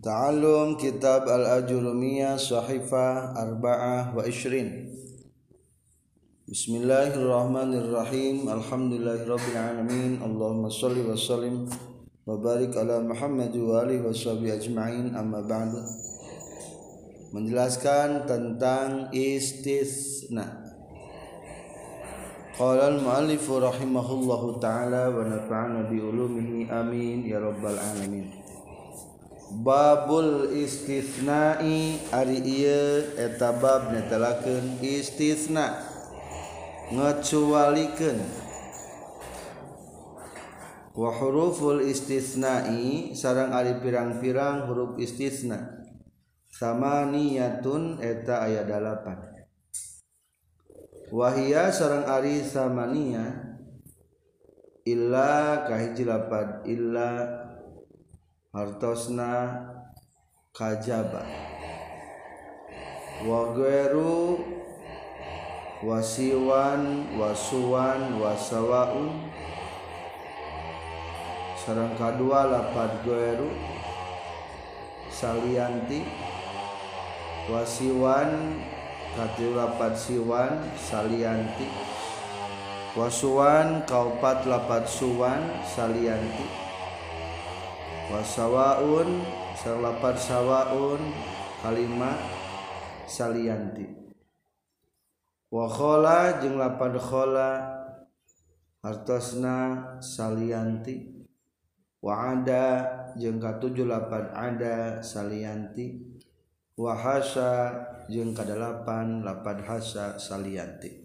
Ta'alum kitab al-ajurumiyah sahifah arba'ah wa ishrin Bismillahirrahmanirrahim Alhamdulillahirabbil alamin Allahumma salli wa sallim wa barik ala Muhammad wa alihi wa sahbihi ajma'in amma ba'du Menjelaskan tentang istisna Qala al-muallif rahimahullahu ta'ala wa nafa'ana bi ulumihi amin ya rabbal alamin. Babul istisnai Ari ieu eta bab netelaken istisna. Ngecualikeun Wa huruful istisnai Sarang ari pirang-pirang huruf istisna. Sama niyatun eta aya dalapan. Wahia sarang ari samania Illa kahiji lapad Illa hartosna kajaba. Wa ghairu wasiwan wasuwan wasawaun. Sarang kadua lapad ghairu salianti wasiwan kati lapat siwan salianti. Wasuwan kaupat lapat suwan salianti wasawaun sarlapar sawaun kalimat salianti. Wakhola jeung lapan khola hartosna salianti. Wa'ada jeung katujuh lapan ada salianti. Wahasa jeung kadalapan lapan hasa salianti.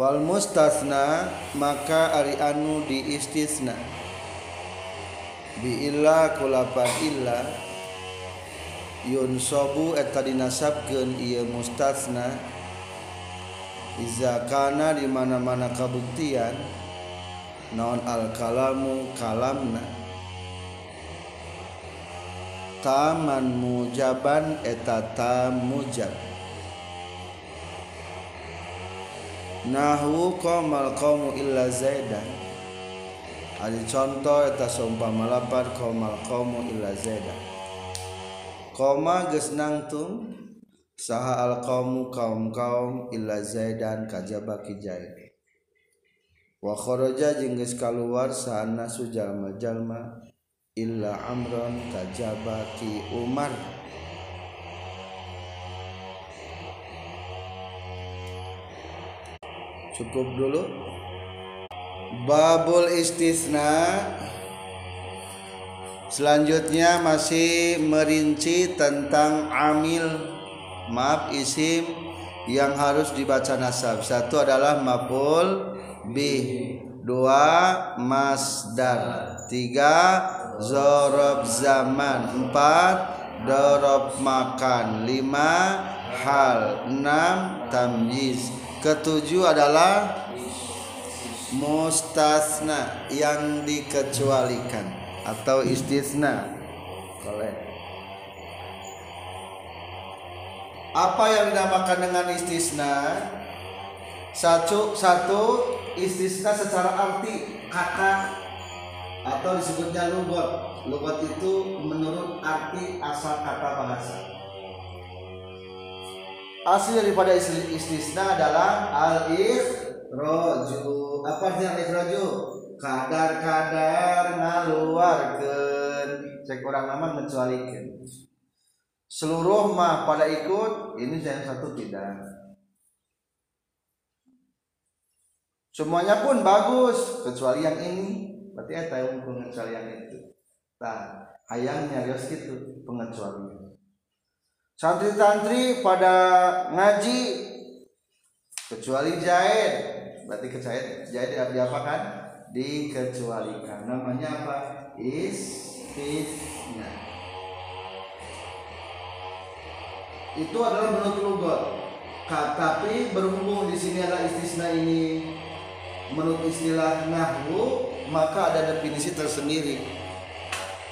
wal mustasna maka ari anu di istisna biilla kulapan illa yun sobu eta dinasabkeun ieu mustasna. Iza kana di mana-mana kabuktian non al kalamu kalamna. Taman mujaban eta tam mujab. nahwu qamal qaumu illa zaidan. Ari contoh eta saumpama lapan qamal qaumu illa zaidan. Qoma geus nangtung saha al qaumu kaum kaum illa zaidan kajaba ki zaid wa kharaja jeung geus kaluar saha nasu jalma-jalma illa amron kajaba ki umar. Cukup dulu. Babul istisna. Selanjutnya masih merinci tentang amil. Maaf isim yang harus dibaca nasab. Satu adalah maful bih dua masdar tiga zorob zaman empat dorob makan lima hal enam tamyiz ketujuh adalah mustasna yang dikecualikan atau istisna. Boleh. Apa yang dinamakan dengan istisna? Satu satu istisna secara arti kata atau disebutnya lugot. Lugot itu menurut arti asal kata bahasa asli daripada istisna adalah al ikhraju apa artinya al ikhraju kadar-kadar ngaluarkan cek orang aman mencualikan. Seluruh mah pada ikut ini yang satu tidak. Semuanya pun bagus kecuali yang ini. Berarti eta yang pengecualian itu. Nah hayangnya harus gitu pengecualian santri-santri pada ngaji kecuali jahit. Berarti kejahit jahit diapakan? Dikecualikan. Namanya apa? Istisna. Itu adalah menurut lugat. Tapi berhubung di sini adalah istisna ini menurut istilah nahwu maka ada definisi tersendiri.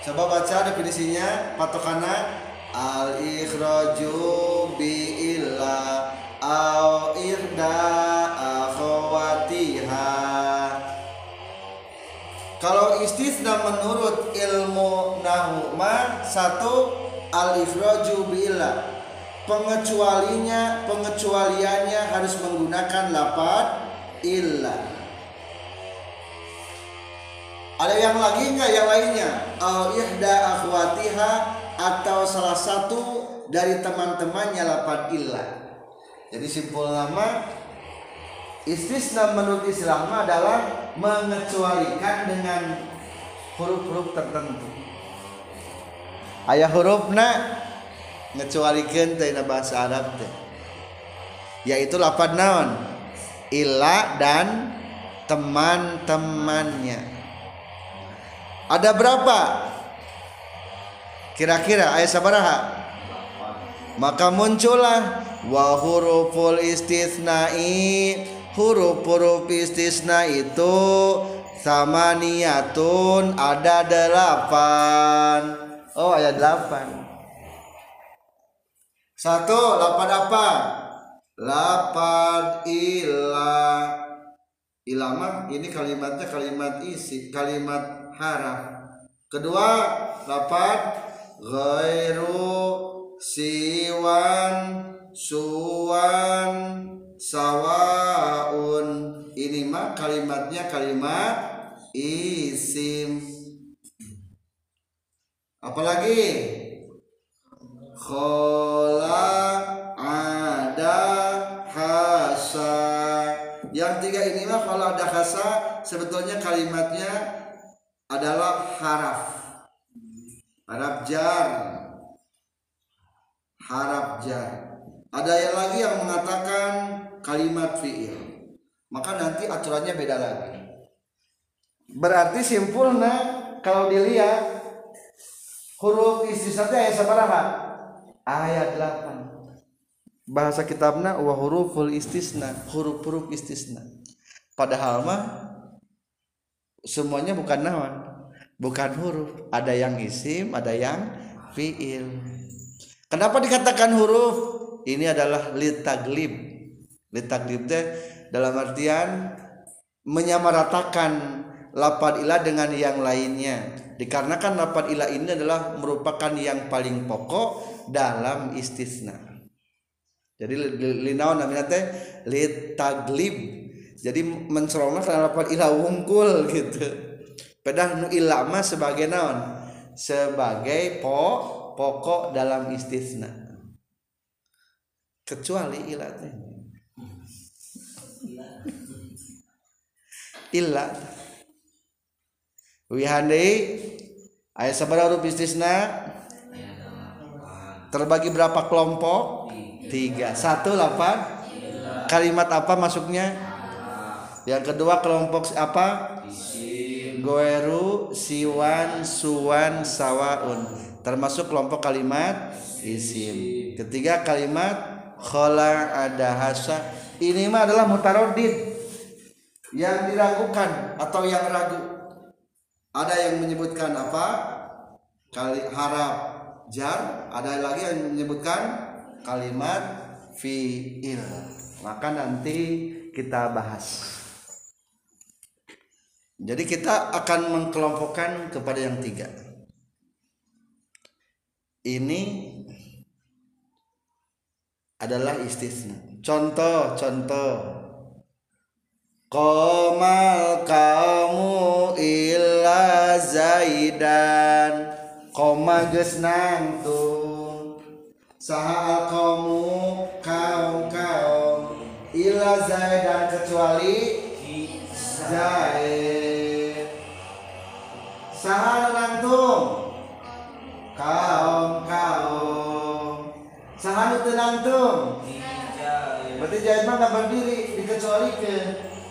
Coba baca definisinya patokana al ikhraju bi illa au irda akhawatiha. Kalau istisna menurut ilmu nama satu al-ifraju bila pengecualinya pengecualiannya harus menggunakan lapad illa. Ada yang lagi nggak? Yang lainnya? Al ihda akhwatiha atau salah satu dari teman-temannya lapad illa. Jadi simpul nama istisna menurut Islam adalah mengecualikan dengan huruf-huruf tertentu. Ayah hurufna ngecualikan tina bahasa Arab teh. Yaitu lapad naon? Illa dan teman-temannya. Ada berapa kira-kira ayat sabaraha. Maka muncullah wa huruful istisnai. Huruf-huruf istisna itu sama niatun ada delapan. Oh ayat delapan. Satu lapan apa? Lapan ilah ilama ini kalimatnya kalimat isi kalimat haraf kedua lapan ghairu siwan suwan sawaun. Ini mah kalimatnya kalimat isim. Apalagi khola ada hasa yang tiga ini mah kalau ada hasa sebetulnya kalimatnya adalah haraf harap jar. Harap jar. Ada yang lagi yang mengatakan kalimat fiil. Maka nanti aturannya beda lagi. Berarti simpulnya kalau dilihat huruf istisna ayat sabaraha ayat 8 bahasa kitabna wa huruful istisna huruf-huruf istisna. Padahal mah semuanya bukan nawan bukan huruf. Ada yang isim ada yang fiil. Kenapa dikatakan huruf? Ini adalah litaglib. Litaglib teh dalam artian menyamaratakan lapad ilah dengan yang lainnya. Dikarenakan lapad ilah ini adalah merupakan yang paling pokok dalam istisna. Jadi linaon namanya teh? Litaglib. Jadi menceronglah karena lapad ilah wungkul gitu pedah nu ilama sebagai naon? Sebagai po, pokok dalam istisna. Kecuali ilah teh. Ilah wihandai ayat sabar huruf istisna? Terbagi berapa kelompok? Tiga. Satu delapan kalimat apa masuknya yang kedua kelompok apa goeru siwan suwan sawaun. Termasuk kelompok kalimat isim. Ketiga kalimat khola ada hasa ini mah adalah mutarodid yang diragukan atau yang ragu. Ada yang menyebutkan apa? Kali harap jar. Ada lagi yang menyebutkan kalimat fiil. Maka nanti kita bahas jadi kita akan mengkelompokkan kepada yang tiga. Ini adalah istisna. Contoh contoh. Komal kamu illa zaidan. Koma geus nangtung. Saha kamu kaum kaum illa zaidan kecuali zaid nangtung kaum kaum. Berarti mah dikecualikan.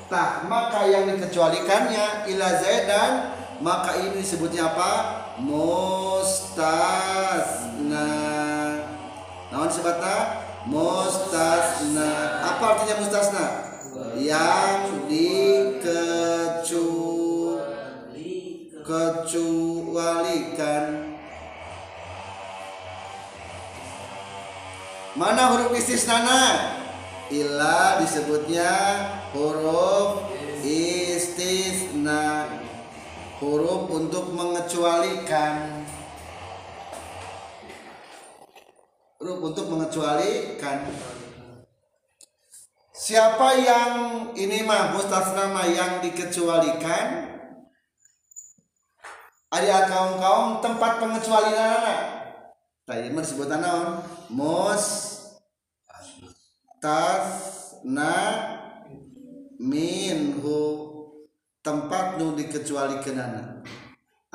Tak maka yang dikecualikannya ila zaidan maka ini disebutnya apa? Mustasna naon sebata mustasna apa artinya mustasna yang dikecu kecualikan. Mana huruf istisnana illa disebutnya huruf istisna. Huruf untuk mengecualikan. Untuk mengecualikan siapa yang ini mah mustasna yang dikecualikan? Ada kaum kaum tempat pengecualian anak. Tadi disebut naon? Mus tasna minhu tempat nu dikecualikan anak.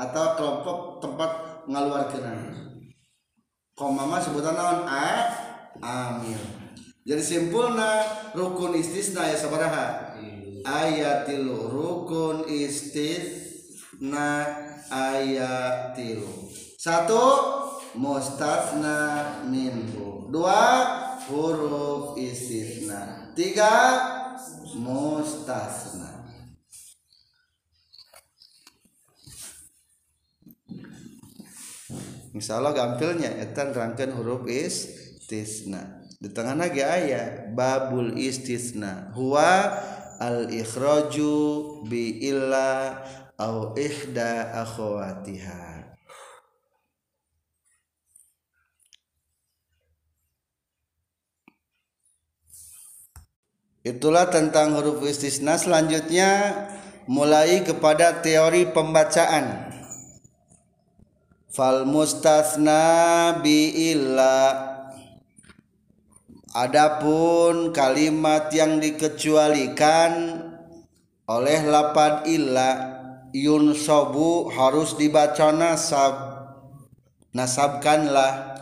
Atau kelompok tempat ngaluarkeun anak. Koma mah sebutan naon? A amil jadi simpulna rukun istisna ya sabaraha. Ayatil rukun istisna ayatil. Satu mustasna minhu. Dua huruf istisna. Tiga mustasna. Insya Allah gampilnya etan rangkan huruf istisna di tengah lagi ayat babul istisna. Huwa al ikhraju bi illa au ihda akhwatiha. Itulah tentang huruf istisna selanjutnya mulai kepada teori pembacaan. Fal mustasna bi illa Adapun kalimat yang dikecualikan oleh lapad illa yunsobu harus dibaca nasab. Nasabkanlah.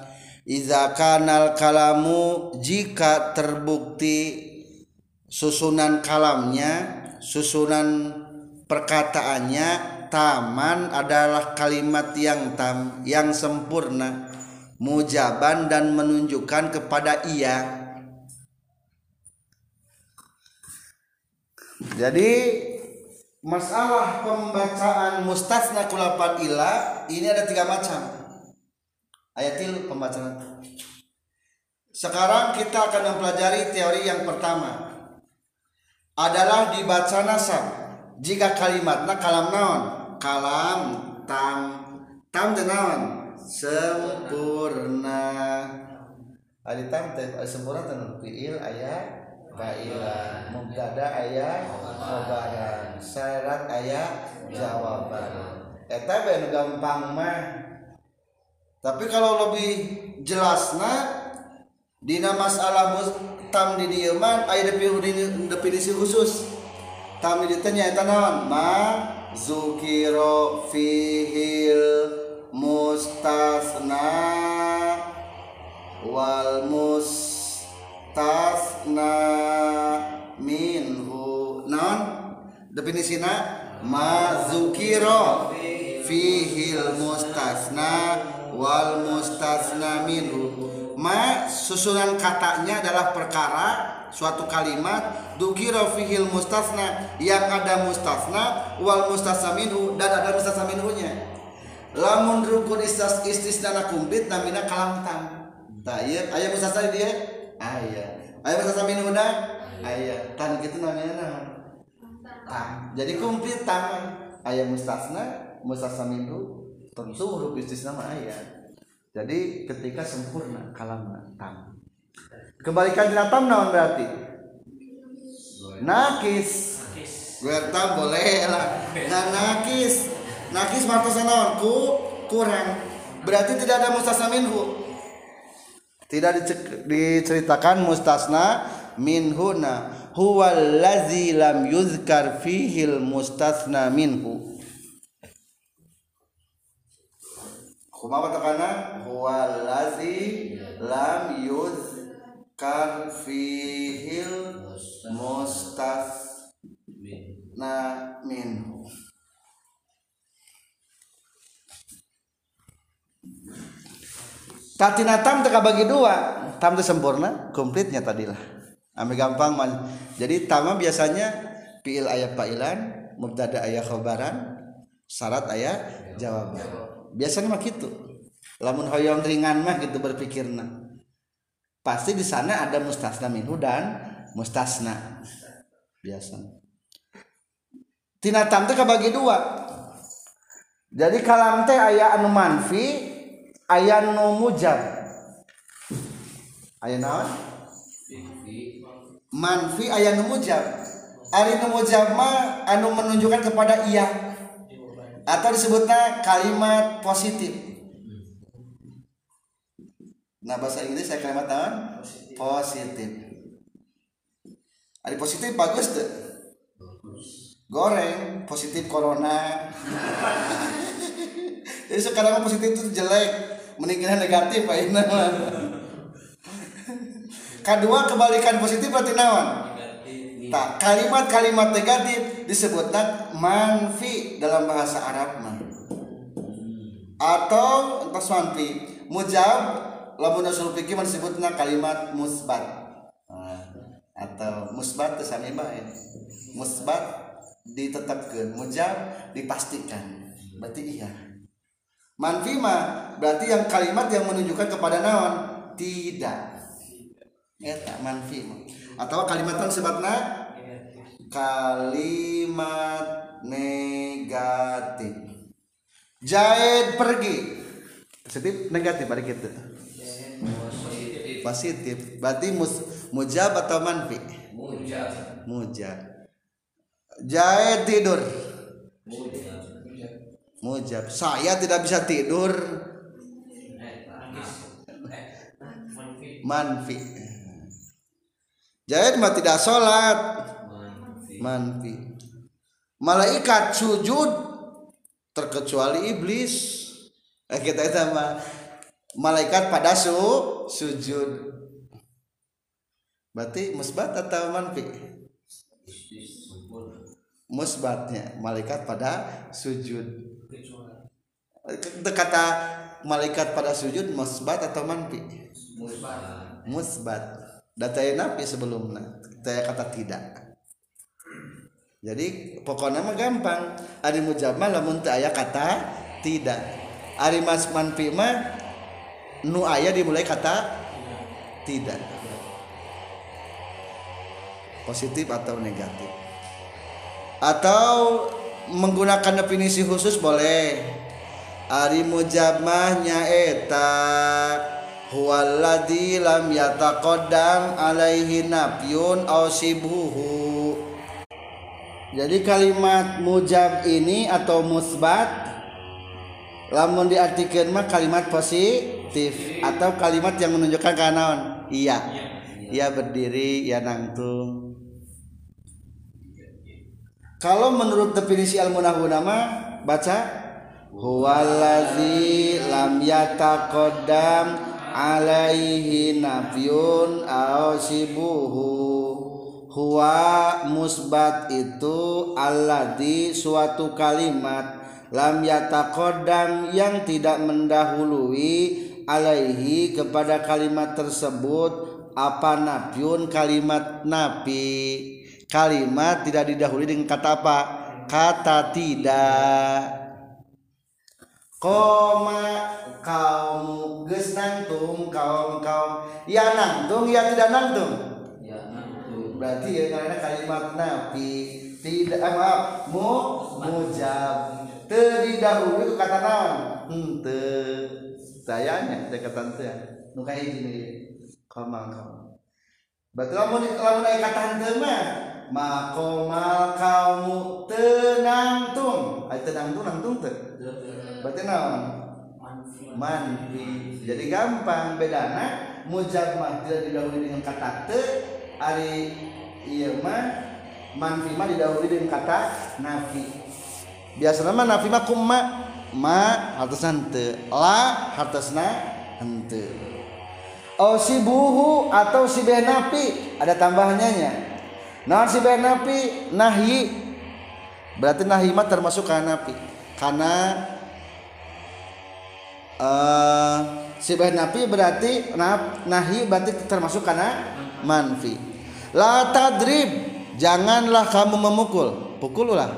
Iza kanal kalamu jika terbukti susunan kalamnya susunan perkataannya taman adalah kalimat yang tam yang sempurna mujaban dan menunjukkan kepada ia jadi masalah pembacaan mustasna kulapan ila ini ada tiga macam. Ayatil pembacaan. Sekarang kita akan mempelajari teori yang pertama. Adalah dibaca nasab. Jika kalimatnya kalam naon? Kalam tam. Tam naon? Sempurna. Ada tam teh sempurna teh fiil ayat fa'ilan mubtada aya khobaran syarat aya jawaban. Eta ben gampang mah. Tapi kalau lebih jelasna dina masalah tam di dieu mah aya definisi khusus. Tam di tanya eta naon? Ma zukiro fihil mustasna wal mus tasna minhu. Non definisina mazukiro fihil mustasna wal mustasna minhu. Ma susunan katanya adalah perkara suatu kalimat dukiro fihil mustasna yang ada mustasna wal mustasna minhu dan ada mustasna minhunya. Lamun rukun istis istisna kumbit namina kalangtang tak iya ayat mustasna dia. Ayah. Ayah bahasa minuna ayah. Tan gitu namanya nah. Tam jadi komplit tam ayah mustasna mustasna minhu tentu huruf istisna nama ayah. Jadi ketika sempurna kalamna tam kembalikan di tam naon berarti? Nakis. Gue tam boleh lah. Nah nakis. Nakis martosan naon? Ku kurang. Berarti tidak ada mustasna minhu tidak diceritakan mustasna minhuna. Huwa allazi lam yuzkar fihil mustasna minhu. Kumaha tekana huwa allazi lam yuzkar fihil mustasna minhu Tatina tam teka bagi dua. Tam itu sempurna komplitnya tadilah. Ambil gampang man. jadi tama biasanya fiil ayat pailan mubtada ayat khobaran syarat ayat jawaban. Biasanya mah gitu. Lamun hoyong ringan mah gitu berpikirna. Pasti di sana ada mustasna minhu dan mustasna. Biasa. Tina tam bagi dua. Jadi kalam teh ayat anu manfi ayat nu mujab aya naon? Manfi. Aya nu mujab ari nu mujab mah anu menunjukkan kepada iya atau disebutnya kalimat positif. Nah bahasa Inggris saya kalimat naon? Positif. Ari positif bagus tuh. Goreng positif corona. Jadi sekarang positif itu jelek meninggalnya negatif pak Ina kedua kebalikan positif berarti naon? Tak kalimat-kalimat negatif disebutkan manfi dalam bahasa Arab mah. Atau entah manfi mujab lamun usul fikih disebutnya kalimat musbat. Nah, atau musbat sami bae musbat ditetapkan mujab dipastikan. Berarti iya manfi mah berarti yang kalimat yang menunjukkan kepada naon? Tidak. Eta manfi atau kalimat sebatna kalimat negatif. Jahit pergi. Positif negatif pada kita positif. Berarti mus, mujab atau manfi? Mujab. Mujab. Jahit tidur. Mujab mujab. Saya tidak bisa tidur. Manfi. Jahit mah tidak sholat. Manfi. Malaikat sujud terkecuali iblis. Eh kita mah malaikat pada su sujud. Berarti musbat atau manfi? Musbatnya malaikat pada sujud kata malaikat pada sujud musbat atau manfi? Musbat. Musbat. Data napi sebelumnya saya kata tidak. Jadi pokoknya mah gampang. Ari mujabma lamun teu aya kata tidak. Ari mas manfi mah nu aya dimulai kata tidak. Positif atau negatif. Atau menggunakan definisi khusus boleh ari mujabmah nyaeta huwallazi lam yataqaddam alaihi nafyun aw sibuhu jadi kalimat mujab ini atau musbat lamun diartikan mah kalimat positif atau kalimat yang menunjukkan kanon iya. Iya berdiri ya nangtung. Kalau menurut definisi al-munahuna baca huwallazi lam yataqaddam alaihi nafyun aw sibuhu huwa musbat itu alladhi suatu kalimat lam yataqaddam yang tidak mendahului alaihi kepada kalimat tersebut apa nafyun? Kalimat napi kalimat tidak didahului dengan kata apa? Kata tidak koma kaum geus nantung kaum kaum. Ya nantung ya tidak nantung. Ya nantung. Berarti ya karena kalimat nafi tidak eh, maaf mu mujab. Terdahulu itu kata naon ente sayanya saya kata ente nu kayak gini koma kaum. Berarti lamun lamun aya kata ente mah makomal kamu tenangtung ay tenangtung nangtung teu berarti naon manfi. Jadi gampang bedana mujab mah tidak didahului dengan kata te ari iya mah manfi mah didahului dengan kata nafi. Biasanya mah nafi mah kumma ma hartasna te la hartasna hente oh si buhu atau si behnapi ada tambahannya nah si benapi nahi. Berarti nahi mah termasuk karena napi. Karena uh, sibah nafi berarti nah, nahi berarti termasuk karena manfi. La tadrib janganlah kamu memukul. Pukul ulah.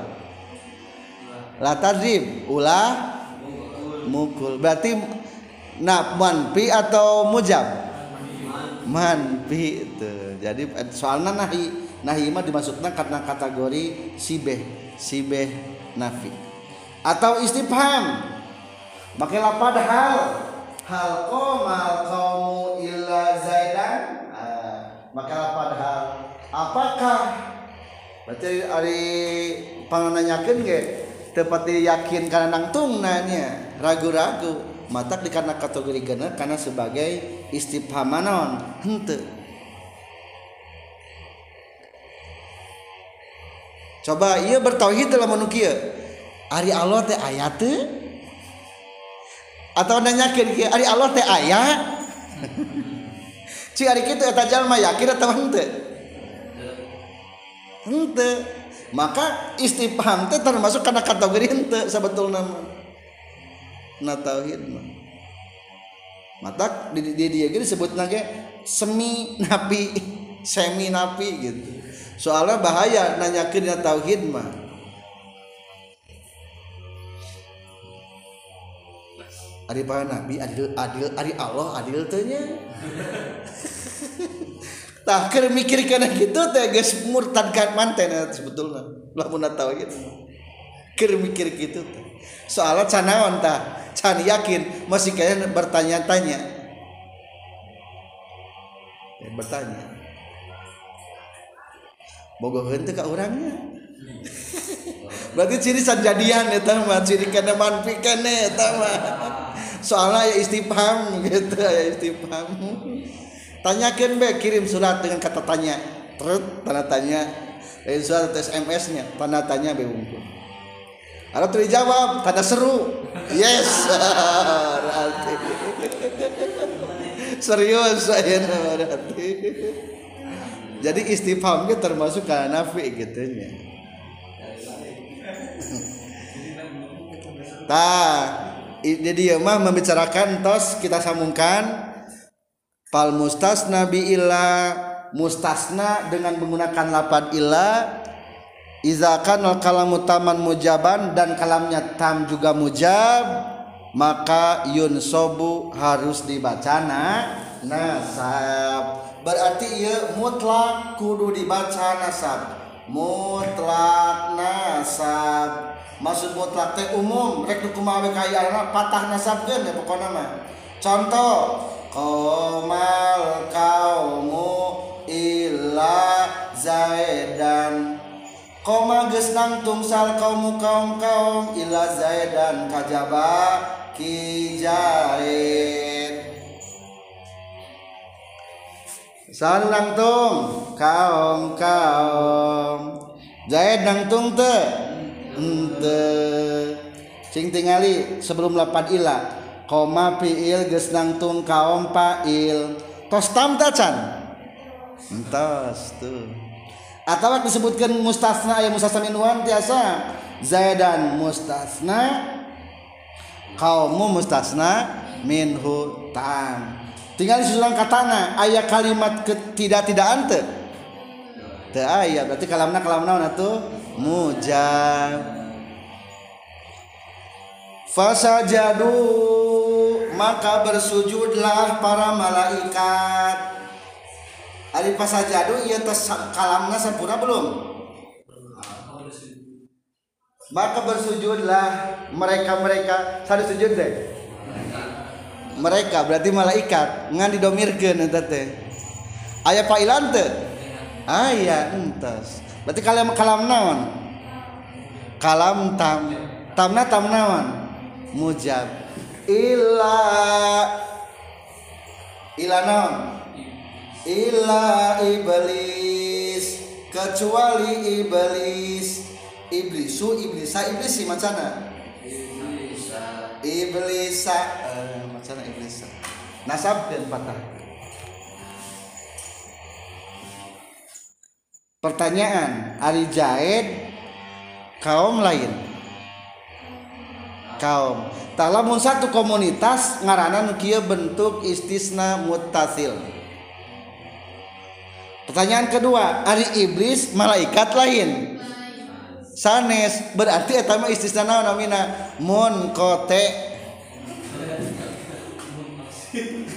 La tadrib ulah mukul. Berarti nah manfi atau mujab? Manfi. Itu. Jadi soalnya nahi nahi mah dimaksudkan karena kategori sibeh sibeh nafi. Atau istifham. Makilah padahal hal. Komal kaumu illa zaidan. Maka padahal apakah berarti hari pangananyakan ge tepat yakin karena nangtung nanya? Ragu-ragu. Mata karena kategori gana karena sebagai istifhamanon hente coba ia bertauhid dalam manusia Ari Allah teh ayat atau nanyakin Ari Allah teh ayat Ci ari kitu eta jalma yakin atau henteu? Henteu. Maka istifham teh termasuk karena kategori henteu sebetulna mah. Na tauhid mah. Mata di di dia gitu disebutna ge semi napi, semi napi gitu. Soalnya bahaya nanyakeun tauhid mah. Ari para nabi adil adil ari Allah adil tanya tah keur mikir kana kitu teh geus murtad kan manten sebetulna lamun tauhid keur mikir kitu teh. Soalnya canaon tah can yakin masih kaya bertanya-tanya. Ya, bertanya bogoh henteu ka urangnya. Berarti ciri sanjadian eta mah. Ciri kana manfi kana eta mah. Soalnya ya istifham gitu ya istifham tanyakan be kirim surat dengan kata tanya. Terus tanda tanya. Dari surat SMS nya tanda tanya be unggul ada tuh dijawab tanda seru. Yes. Berarti. Serius saya berarti jadi istifhamnya termasuk karena nafi gitu nya. Tak jadi mah membicarakan tos kita sambungkan. Pal mustasna bi illa mustasna dengan menggunakan lapad illa. Iza al kalamu taman mujaban dan kalamnya tam juga mujab maka yun sobu harus dibacana nasab berarti ia mutlak kudu dibaca nasab. Mutlak nasab. Maksud mutlak teh umum rek kumaha kaya patah nasabkeun ya pokoknya mah. Contoh Komal kaumu illa zaidan. Koma geus tungsal kaumu kaum kaum illa zaidan. Kajaba ki zaid Saan nangtung kaum kaum Zaid nangtung te ente. Cing tingali sebelum lapan ila. Koma fiil geus nangtung kaum fa'il tos tam tacan entos tuh. Atau disebutkan mustasna ya mustasna minuan tiasa? Zaidan mustasna kaummu mustasna minhu tam tinggal disusulan katana ayat kalimat tidak tidak ante. Teu aya berarti kalamna kalam naon atuh mujab fasajadu maka bersujudlah para malaikat. Ari fasajadu ieu tos kalamna sampurna belum? Maka bersujudlah mereka-mereka. Sadu sujud deh mereka berarti malaikat. Ngan didomirkeun eta teh. Aya pailan teu aya entos. Berarti kalam kalam naon? Kalam tam tamna tam naon? Mujab. Illa. Illa non illa iblis. Kecuali iblis. Iblisu iblisa iblis si macana? Iblisa. Uh, iblisa nasab dan patah pertanyaan ari jaid kaum lain? Kaum. Talamun satu komunitas ngaranan kia bentuk istisna mutasil pertanyaan kedua ari iblis malaikat lain? Sanes berarti etama istisna naon namina kote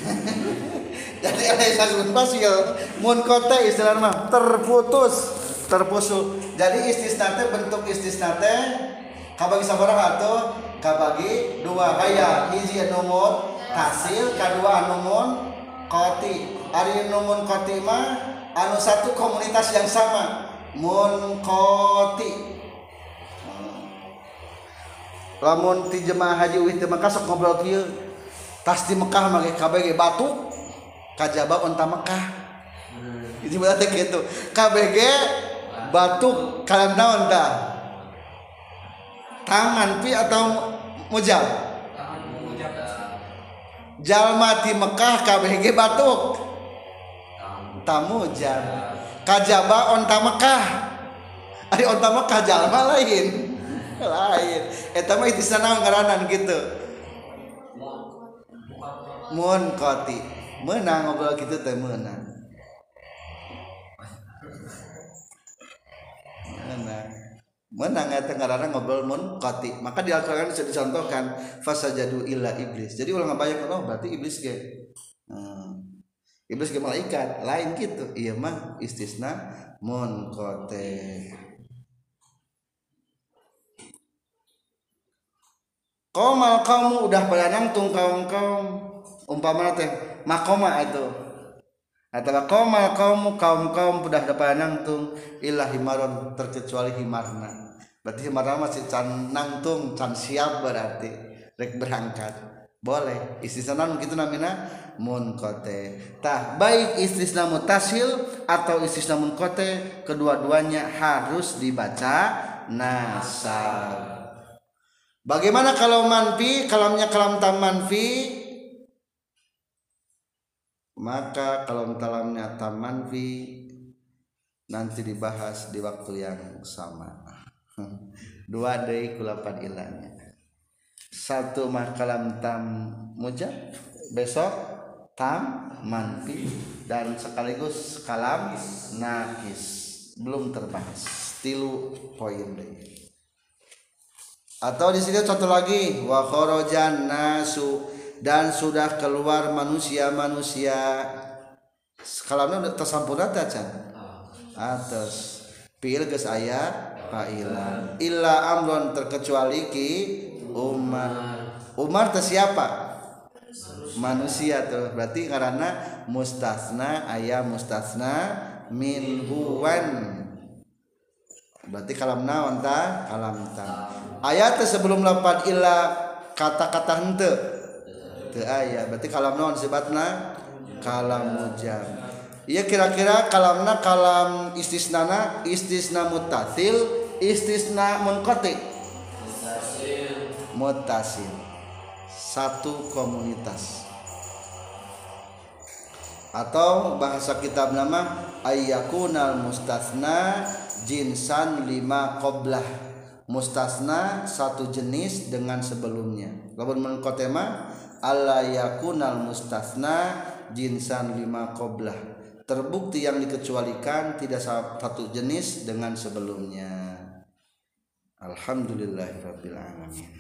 jadi ada istilah fasil kote istilah mah terputus. Terpusul jadi istisna bentuk istisna kabagi sabaraha atuh kabagi dua. Kaya hiji numun tasil kedua numun koti. Ari numun koti mah anu satu komunitas yang sama. Munkoti lamun ti jemaah haji wih teu Mekah sok ngobrol kieu tas di Mekah mah KBG batu kajaba onta Mekah. Itu berarti gitu. KBG batu kalian naon dah tangan pi atau mujab jalma di Mekah KBG batuk tamujab kajaba onta Mekah. Ari onta Mekah jalma lain. Lain. Eta mah istisna naon ngaranan gitu mun koti. Menang ngobrol gitu teh menang. Menang. Menang eta ngaranan ngobrol mun koti. Maka di Al-Qur'an bisa dicontohkan fasajadu illa iblis. Jadi ulang bayang oh berarti iblis ge hmm. iblis ge malaikat. Lain gitu. Iya mah istisna mun kote. Komal kamu udah pada nangtung kaum kaum umpama teh makoma itu atau komal kaum kaum kaum udah pada nangtung ilah himaron terkecuali himarna berarti himarna masih can nangtung can siap berarti rek berangkat boleh istisna gitu namina munkote tah baik istisna mutasil atau istisna munkote kedua-duanya harus dibaca nasab Bagaimana kalau manfi? Kalamnya kalam tam manfi? Maka kalau kalamnya tam manfi nanti dibahas di waktu yang sama. Dua dari kulapan ilahnya. Satu makalam tam mujab, besok tam manfi dan sekaligus kalam nakis belum terbahas. Tilu poin deh atau di sini contoh lagi wa kharajan nasu dan sudah keluar manusia-manusia. Kalau tersampurna tacan ah. atas pil geus aya failan illa amron terkecuali ki Umar. Umar teh siapa? Manusia tuh. Berarti karena mustasna ayah mustasna min huwan berarti kalam naon ta? Kalam ta. Ah. Ayat sebelum lapan illa kata-kata henteu. Te ayat berarti kalam naon sifatna kalam mujam iya kira-kira kalamna kalam istisnana istisna mutasil istisna munqati. Mutasil. Satu komunitas. Atau bahasa kitab nama ayyakunal mustasna jinsan lima qoblah. Mustasna satu jenis dengan sebelumnya. Lamun mengkotema alla yakunal mustasna jinsan lima qoblah. Terbukti yang dikecualikan tidak satu jenis dengan sebelumnya. Alhamdulillahirabbil alamin.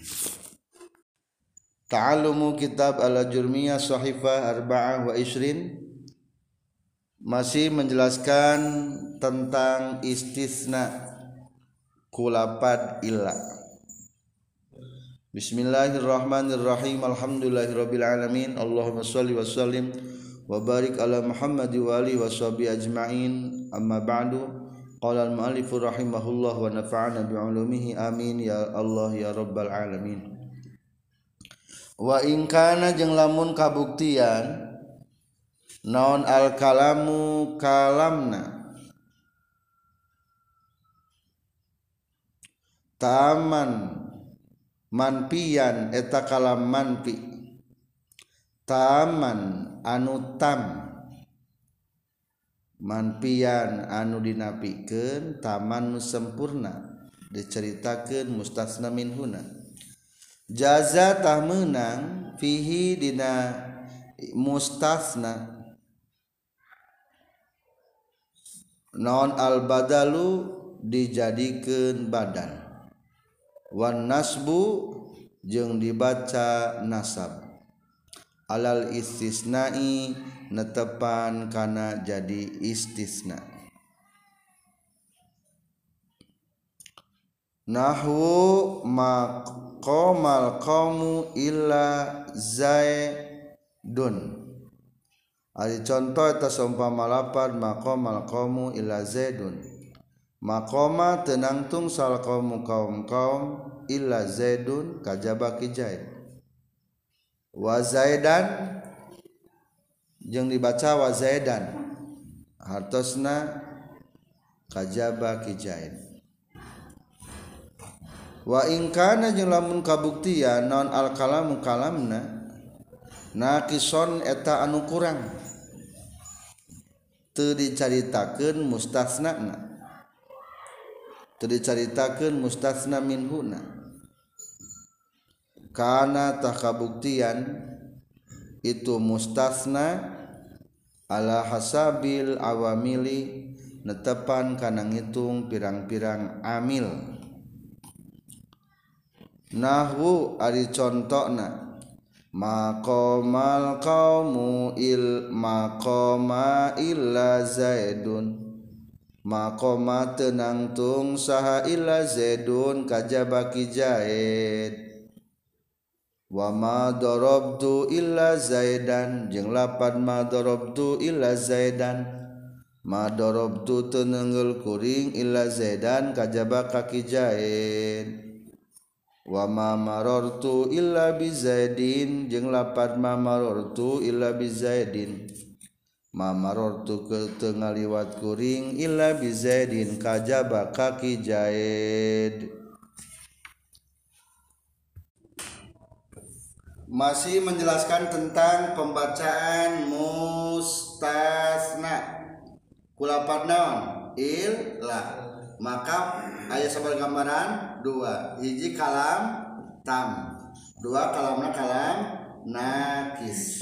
Ta'alumu kitab ala-jurmiyah sahifah arba'ah wa isrin masih menjelaskan tentang istisna kulapat illa Bismillahirrahmanirrahim. Alhamdulillahirabbil alamin. Allahumma shalli wa sallim wa barik ala Muhammad wa alihi wa sahbihi ajma'in. Amma ba'du. Qala al-mu'allif rahimahullah wa nafa'ana bi'ulumihi amin. Ya Allah ya rabbal alamin. Wa in kana jeung lamun kabuktian naon al kalamu kalamna? Taman manpian eta kalam manpi. Taman anu tam. Manpian anu dinapikeun taman nu sempurna. Diceritakeun mustasna min huna jaza tah menang fihi dina mustasna. Non al badalu dijadikan badan. Wan nasbu jeung dibaca nasab. Alal istisnai netepan kana jadi istisna. Nahwu maqamal qaumu illa zaidun. Ari contoh eta seumpama lapad maqamal qaumu illa zaidun. makoma tenangtung sal kaum kaum kaum illa zaidun kajaba ki zaid. Wa zaidan jeung dibaca wa zaidan. Hartosna kajaba ki zaid. Wa in kana jeung lamun kabuktian non al kalamu kalamna nakison eta anu kurang. Teu dicaritakeun mustasnana. Dicaritakan mustasna dicaritakan mustasna minhuna. Karenatah kabuktian itu mustasna Allah hasabil awamili netepan karena ngitung pirang-pirang amil. Nahwu ari contohna Makomal kaumu il makoma illa zaidun makoma tenangtung saha illa zaidun kajaba ki zaid wama darabtu illa zaidan jeung lapan ma darabtu illa zaidan. Ma tenenggel kuring illa zaidan kajaba kaki zaid wama marartu illa bi zaidin jeung lapan ma marartu illa bi zaidin. Marortu ke tengah liwat kuring illa bizaidin kajaba kaki jaid masih menjelaskan tentang pembacaan mustasna. Kulapat naon illa maka ayat sabar gambaran dua. Hiji kalam tam. Dua kalamna kalam nakis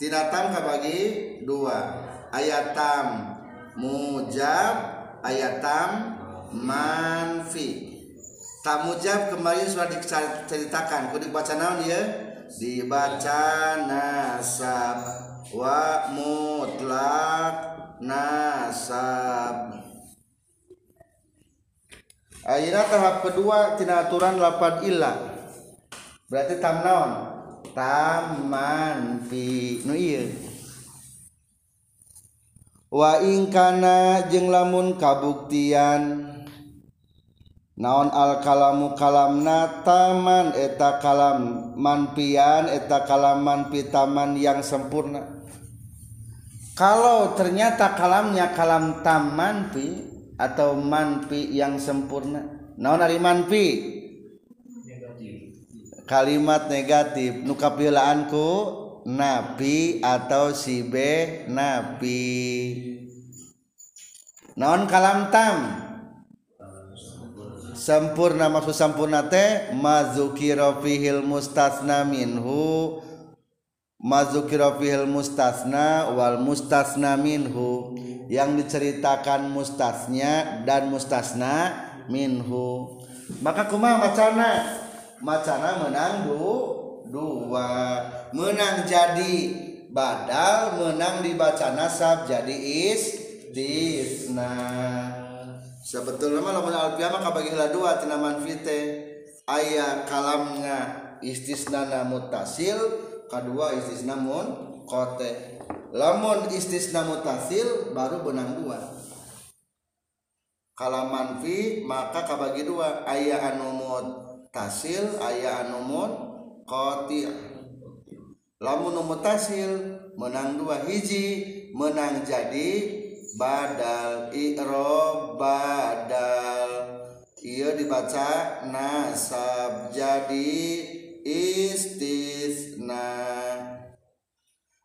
tidak tam kabagi dua. Ayat tam mujab ayat tam manfi. Tam mujab kemarin sudah diceritakan. Kau dibaca naon ya? Dibaca nasab. Wa mutlak nasab. Ayeuna tahap kedua tina aturan lapan illa. Berarti tam naon? taman fi nu ieu. Wa ingkana jeung lamun kabuktian naon al kalamu kalamna? Taman eta kalam manpian eta kalaman pitaman yang sempurna. Kalau ternyata kalamnya kalam taman pi atau manpi yang sempurna. Naon ari manpi kalimat negatif nukapilaanku nabi atau sibe nabi naon kalam tam? Sempurna maksud sempurna teh mazukira fihil mustasna minhu. Mazukiro fihil mustasna wal mustasna minhu. Yang diceritakan mustasnya dan mustasna minhu. Maka kumaha macana macana menang du, dua. Menang jadi badal menang dibaca nasab jadi istisna. Sebetulnya mah lamun alfiah mah kabagilah dua tina manfite aya kalamna istisna mutasil kedua istisna mun kote. Lamun istisna mutasil baru benang dua. Kalaman manfi maka kabagi dua. Ayah anumut tasil ayah anu koti lamun mutasil menang dua hiji menang jadi badal i'rob badal. Iya dibaca nasab jadi istisna.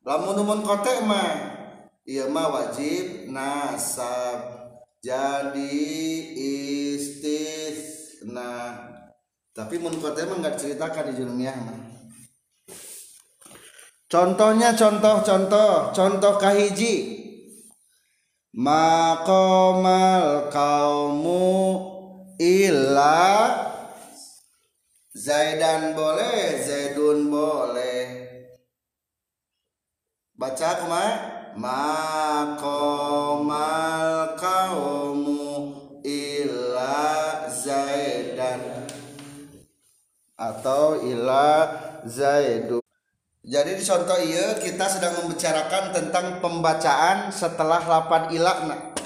Lamun umun kote mah iya mah wajib nasab jadi istisna tapi mun kote mah nggak ceritakan di jurumiyah contohnya contoh contoh kahiji. Makomal kaumu illa Zaidan boleh Zaidun boleh. Baca kuma makomal atau illa zaidu. Jadi di contoh iya kita sedang membicarakan tentang pembacaan setelah lapan ilakna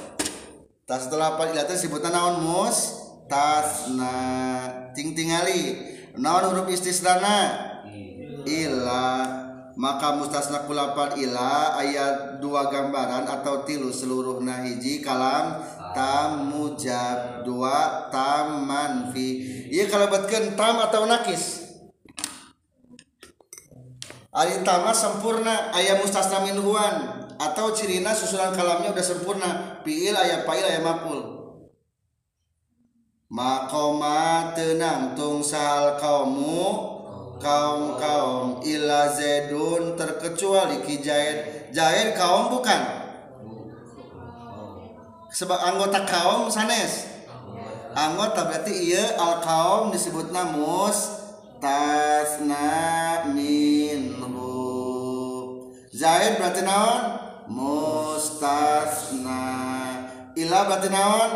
tas setelah lapan ilah itu disebutnya naon mus? Tasna ting tingali naon huruf istisnana ila. Maka mustasna kulapan ila ayat dua gambaran atau tilu seluruh nahiji kalam tam mujab dua tam manfi iya kalau betken tam atau nakis. Ari tama sempurna ayat mustasna minhuan atau cirina susunan kalamnya udah sempurna. Fiil ayat fa'il ayat maf'ul Makoma tenang tung sal kaumu. Kaum kaum ila zedun terkecuali ki jaid. Jaid kaum bukan sebab anggota kaum sanes. Anggota berarti iya al kaum disebut namus tasna minhu zaid berarti naon? Mustasna ilah berarti naon?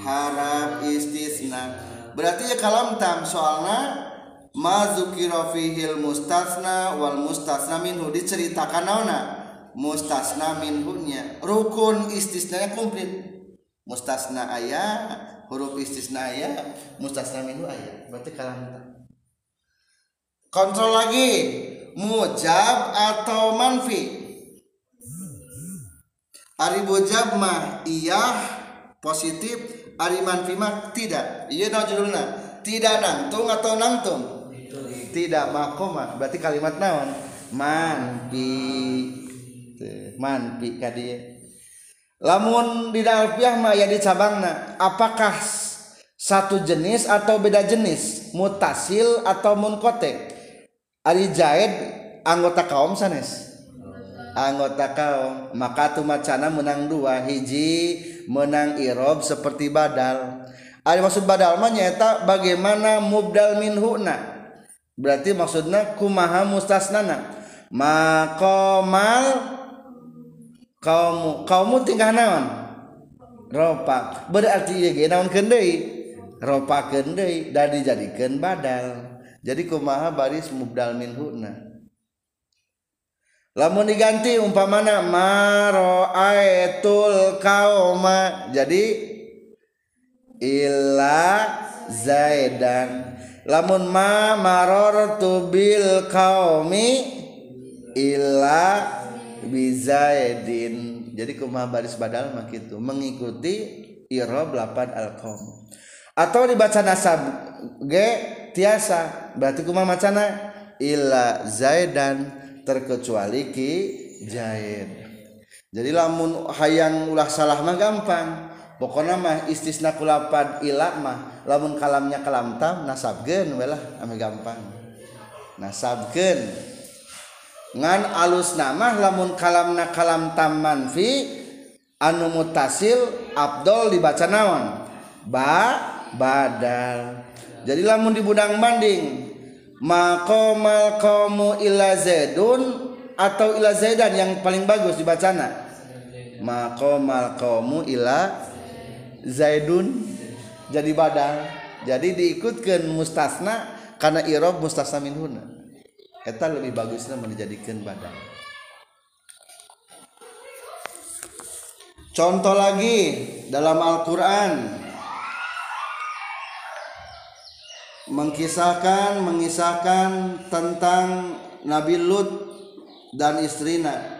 Harap istisna. Berarti ya kalam tam soalnya mazukiro fihil mustasna wal mustasna minhu diceritakan naona mustasna minhunya rukun istisnanya komplit mustasna ayat huruf istisna ayat mustasna minhu ayat berarti kalam tam kontrol lagi. Mujab atau manfi? Ari mujab mah iya positif. Ari manfi mah tidak. Iya no judulna. Tidak nangtung atau nangtung tidak makoma berarti kalimat naon? Manfi. Manfi kadi lamun di alfiah mah ya di cabangna apakah satu jenis atau beda jenis? Mutasil atau munkotek ari jaid anggota kaum sanes? Anggota kaum. Maka tu macana menang dua hiji menang irob seperti badal. Ari maksud badal mah nyaeta bagaimana mubdal minhuna? Berarti maksudnya kumaha mustasnana? Maqamal kaum kaum tingkah naon? Ropa. Berarti ya ge naon ropa kendai dan dijadikan badal. Jadi kumaha baris mubdal minhuna lamun diganti umpamana maro aitul kauma. Jadi illa zaidan. Lamun ma marortu bil kaumi illa bizaidin jadi kumaha baris badal mah gitu mengikuti irob lapan alkom atau dibaca nasab g tiasa. Berarti kumaha macana? Illa zaidan terkecuali ki zaid. Jadi lamun hayang ulah salah mah gampang. Pokoknya mah istisna kulapad ila mah lamun kalamnya kalam tam nasabkeun we lah ame gampang. Nasabkeun. ngan alus nama lamun kalam na kalam taman fi anu mutasil Abdul dibaca naon? Ba badal. Jadi lamun di budang banding makomal qamu ila zaidun atau ila zaidan yang paling bagus dibacana. Makomal qamu ila zaidun. Jadi badal. Jadi diikutkan mustasna karena irob mustasna minhuna eta lebih bagusnya menjadikan badal contoh lagi dalam Al-Quran. Mengkisahkan mengisahkan tentang Nabi Lut dan istrina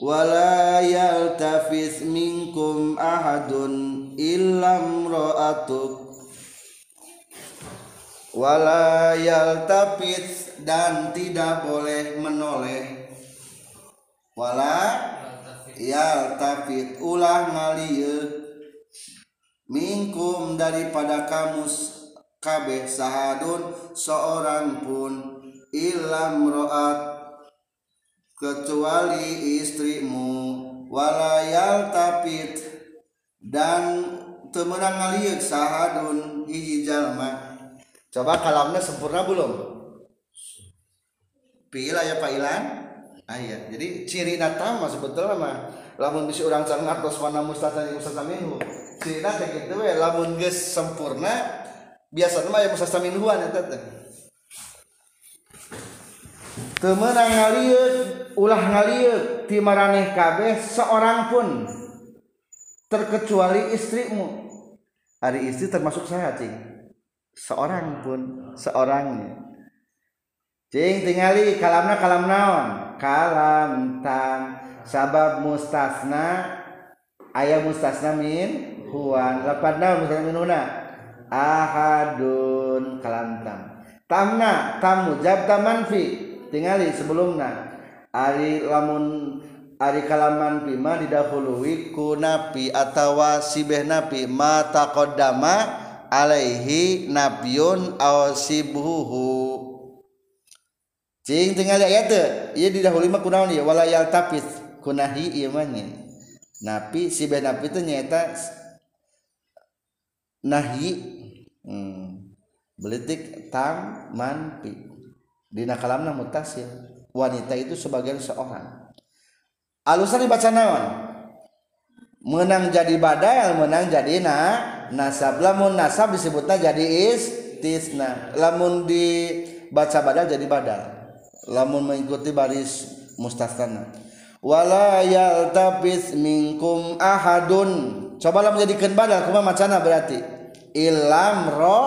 wala yaltafis minkum ahadun illam ra'atuk wala yaltafis dan tidak boleh menoleh. Wala yaltafit ulah ngalieu minkum daripada kamu kabeh sahadun seorang pun ilam roat kecuali istrimu. Walayal tapit dan temenang ngaliuk sahadun hiji jalma. Coba kalamnya sempurna belum pila ya pailan ayat jadi ciri natama sebetulnya mah lamun bisa orang cangat terus mana mustata yang mustata minhu. Ciri nata gitu we lamun geus sempurna biasa mah ya musasta minhuan eta teh. Temenang ngaliut ulah ngaliut timaraneh kabeh seorang pun terkecuali istrimu. Hari istri termasuk saya cing. Seorang pun seorangnya Cing tingali kalamna kalam naon? Kalam tang. Sabab mustasna ayah mustasna min huwan lapan naon mustasna min huna? Ahadun kalam tam tamna tamu jab manfi. Tingali sebelumna. Ari lamun ari kalaman pima didahului ku napi atawa sibeh napi mata kodama alaihi nabiun aw sibuhu cing tinggal ayat teh ieu didahului mah kunaon ieu wala tapis. Kunahi ieu mah napi sibeh napi teh nyaeta nahi. Hmm. belitik tam man pi dina kalamna mutasil wanita itu sebagian seorang. Alusan dibaca naon? Menang jadi badal menang jadi na nasab. Lamun nasab disebutnya jadi istisna. Lamun dibaca badal jadi badal lamun mengikuti baris mustasna wala yaltabis minkum ahadun. Coba lah menjadikan badal kumaha macana berarti. Ilam ro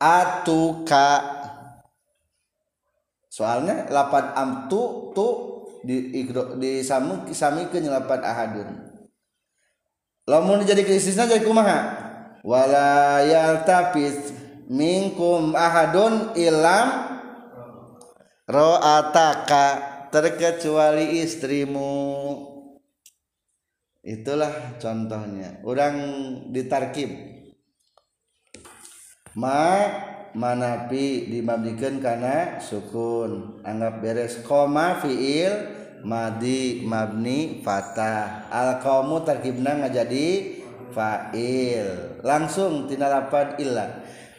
atuka. Soalnya lapan amtu tu di di samu sami ke nyelapan ahadun. Lamun jadi krisisna jadi kumaha? Wala yaltafis minkum ahadun ilam ro'ataka terkecuali istrimu. Itulah contohnya. Orang ditarkib. Ma manapi dimabdikan karena sukun. Anggap beres. Koma fiil madi mabni fatah. Al kaumu terkibna nggak jadi fa'il. Langsung tina lapan illa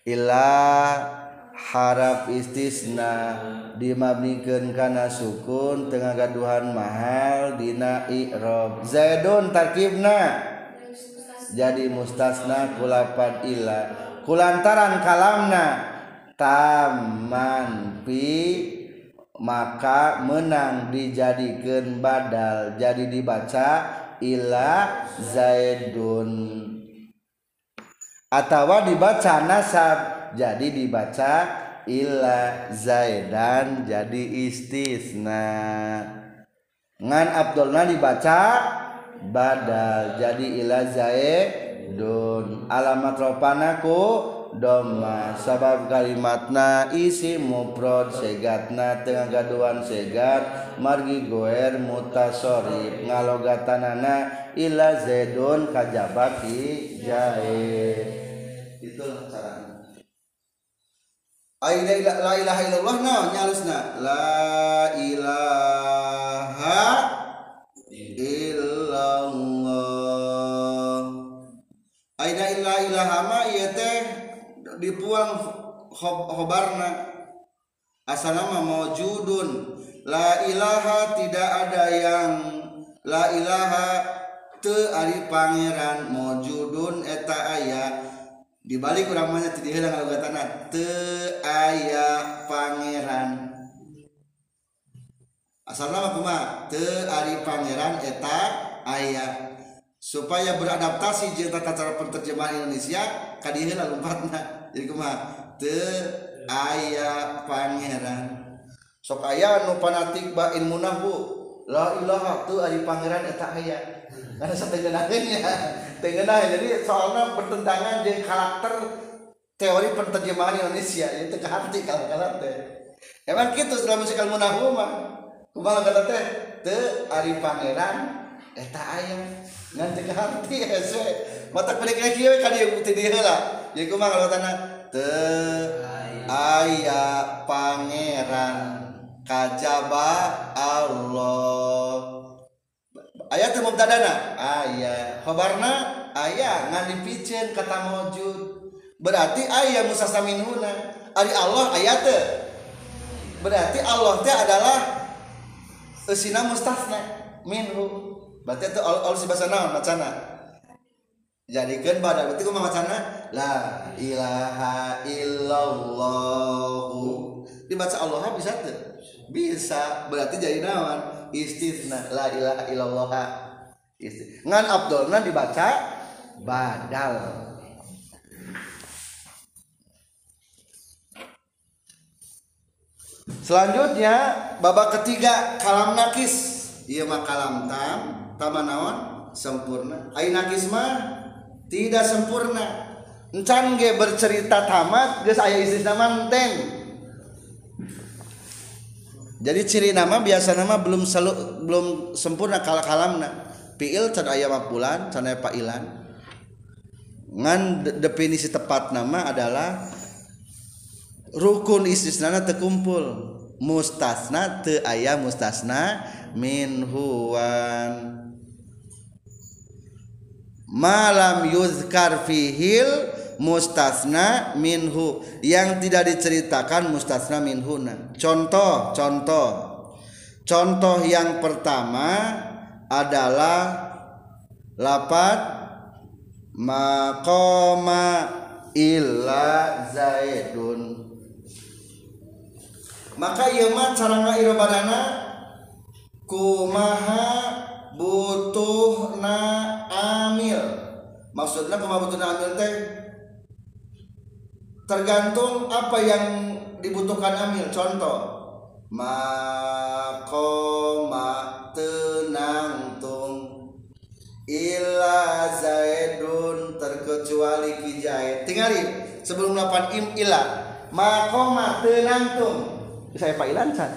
illa harap istisna dimabnikan karena sukun tengah gaduhan mahal dina i'rob. Zaidun tarkibna. Jadi mustasna kulapan ila. Kulantaran kalamna. Taman pi maka menang dijadikan badal. Jadi dibaca ila zaidun. Atau dibaca nasab. Jadi dibaca ila zaidan jadi istisna. Ngan abdulna dibaca badal jadi ila zaid Dun alamat ropanaku doma sabab kalimatna isi muprod segatna tengah gaduan segat. Margi goer mutasori ngalogatanana ila zedun kajabati jae itu cara la ilaha illallah na nyalusna la ilaha illallah. Aina illa ma ieu teh dipuang khobarna asana maujudun la ilaha tidak ada yang la ilaha teu ari pangeran maujudun eta aya. dibalik uramanya tidak tanah te ayah pangeran. Asal nama kuma te ari pangeran eta ayah supaya beradaptasi jeung tata cara penerjemahan Indonesia ka kadiheula lumpatna jadi kumaha te aya pangeran. Sok aya nu fanatik ba ilmu nahwu la ilaha tu ari pangeran eta aya karena satengeunahnya tengenah jadi soalnya bertentangan jeung karakter teori penerjemahan Indonesia. Itu ke hati kalau kata teh. Emang gitu dalam musikal munahu mah. Kumaha kata teh? Te ari pangeran eta aya ngan teu hati hese. Mata balik lagi we ka dieu putih dieu lah. Jadi kumaha kalau teh? Aya pangeran. Kajaba Allah. Ayat teu mubtadana. Ayah khabarna ayah ngan dipicen kata mawjud berarti ayah musasaminhuna ari Allah ayat berarti Allah teh adalah esina mustasna minhu. Berarti itu al si bahasa naon macana? Jadikan pada berarti kumaha macana? La ilaha illallah. Dibaca Allah bisa tuh bisa berarti jadi nawan istisna la ilaha illallah. Ngan abdulna dibaca? Badal. Selanjutnya babak ketiga kalam nakis. Iya mah kalam tam taman naon? Sempurna. Ai nakis mah tidak sempurna. Encan ge bercerita tamat geus aya istisna manten jadi ciri nama biasa nama belum selalu belum sempurna kala kalamna piil can aya mapulan can aya pailan. Ngan definisi tepat nama adalah rukun istisna terkumpul mustasna te aya mustasna min huwan malam yuzkar fihil mustasna minhu. Yang tidak diceritakan mustasna minhuna contoh contoh. Contoh yang pertama adalah lapat makoma illa zaidun. Maka ieu mah cara ngairobadana kumaha butuhna amil. Maksudnya kumaha butuhna amil teh tergantung apa yang dibutuhkan amil contoh makoma tenang tung illa zaidun terkecuali kijai tinggali sebelum lapan im ila makoma tenang tung saya pak ilan can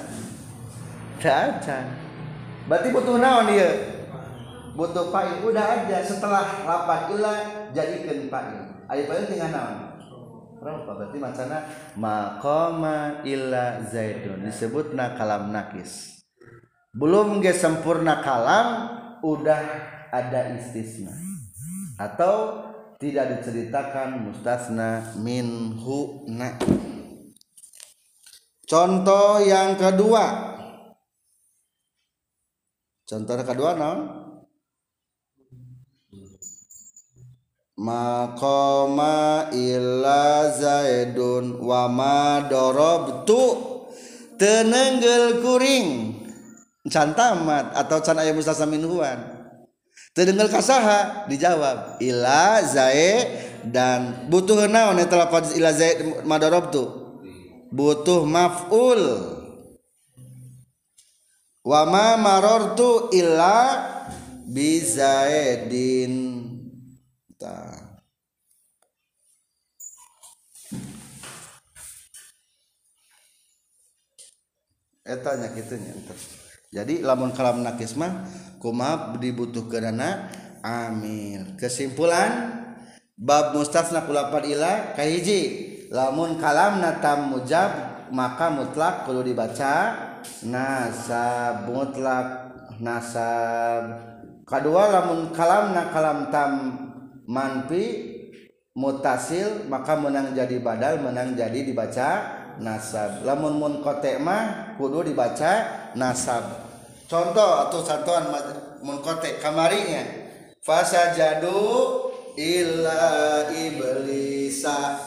berarti butuh naon dia? Butuh pak udah aja setelah lapan ila jadikan pak ayo paling tinggal naon Berapa? Berarti macana maqama illa zaidun. Disebutna kalam nakis. Belum ge sempurna kalam udah ada istisna. Atau tidak diceritakan mustasna minhu na. Contoh yang kedua. Contoh kedua no makoma illa zaidun wa ma darabtu. Tenenggel kuring. Can tamat atau can aya mustasna minhuan tenenggel kasaha dijawab illa zaid dan butuh naon eta lafaz illa zaid ma darabtu? Butuh maf'ul. Wa ma marartu illa bi etanya gitunya jadi lamun kalam nakismah kuma dibutuh dana amil kesimpulan bab mustasna kulapar ila kahiji lamun kalam natam mujab maka mutlak kalau dibaca nasab mutlak nasab. Kedua lamun kalam na kalam tam manpi mutasil maka menang jadi badal menang jadi dibaca nasab. Lamun mun kotek mah kudu dibaca nasab. Contoh atau satuan mun kotek kamarinya. Fasa jadu illa iblisa.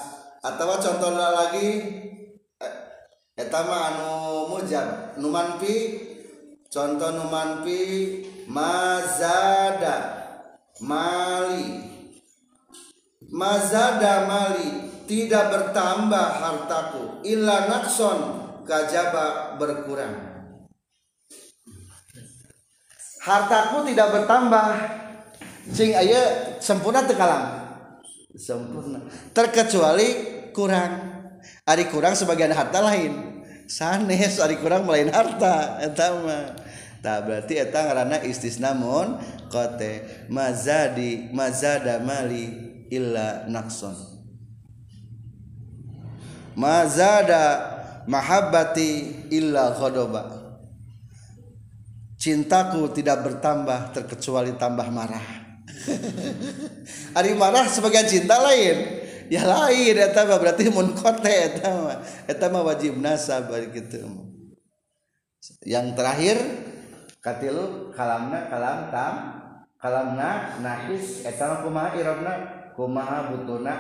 Atau contoh lagi eh, etama anu mujab numanpi contoh numanpi mazada mali. Mazada mali tidak bertambah hartaku illa nakson kajaba berkurang. Hartaku tidak bertambah. Sing aya sempurna tekalang sempurna. Terkecuali kurang. Ari kurang sebagian harta lain. Sanes ari kurang melain harta eta mah. Tak berarti eta ngaranna istisna mun kote mazadi mazada mali illa nakson mazada mahabbati illa ghadaba. Cintaku tidak bertambah terkecuali tambah marah. Ari marah sebagian cinta lain. Ya lain eta berarti mun kote eta mah. Eta mah wajib nasab gitu. Yang terakhir katilu kalamna kalam tam kalamna nahis. Eta mah kumaha irabna kumaha butuna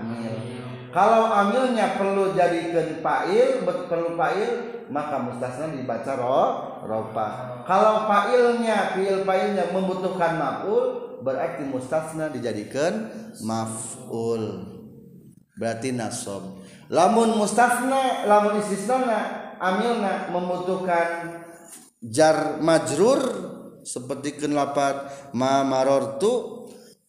amil kalau amilnya perlu jadikan fa'il perlu fa'il maka mustasna dibaca ro ropa. Kalau fa'ilnya fi'il fa'ilnya membutuhkan maf'ul berarti mustasna dijadikan maf'ul. Berarti nasob. Lamun mustasna lamun istisna amilna membutuhkan jar majrur seperti kenlapat ma marortu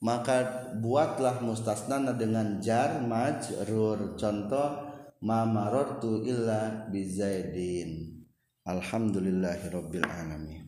maka buatlah mustasnana dengan jar majrur. Contoh ma marartu illa bizaidin alhamdulillahirabbil alamin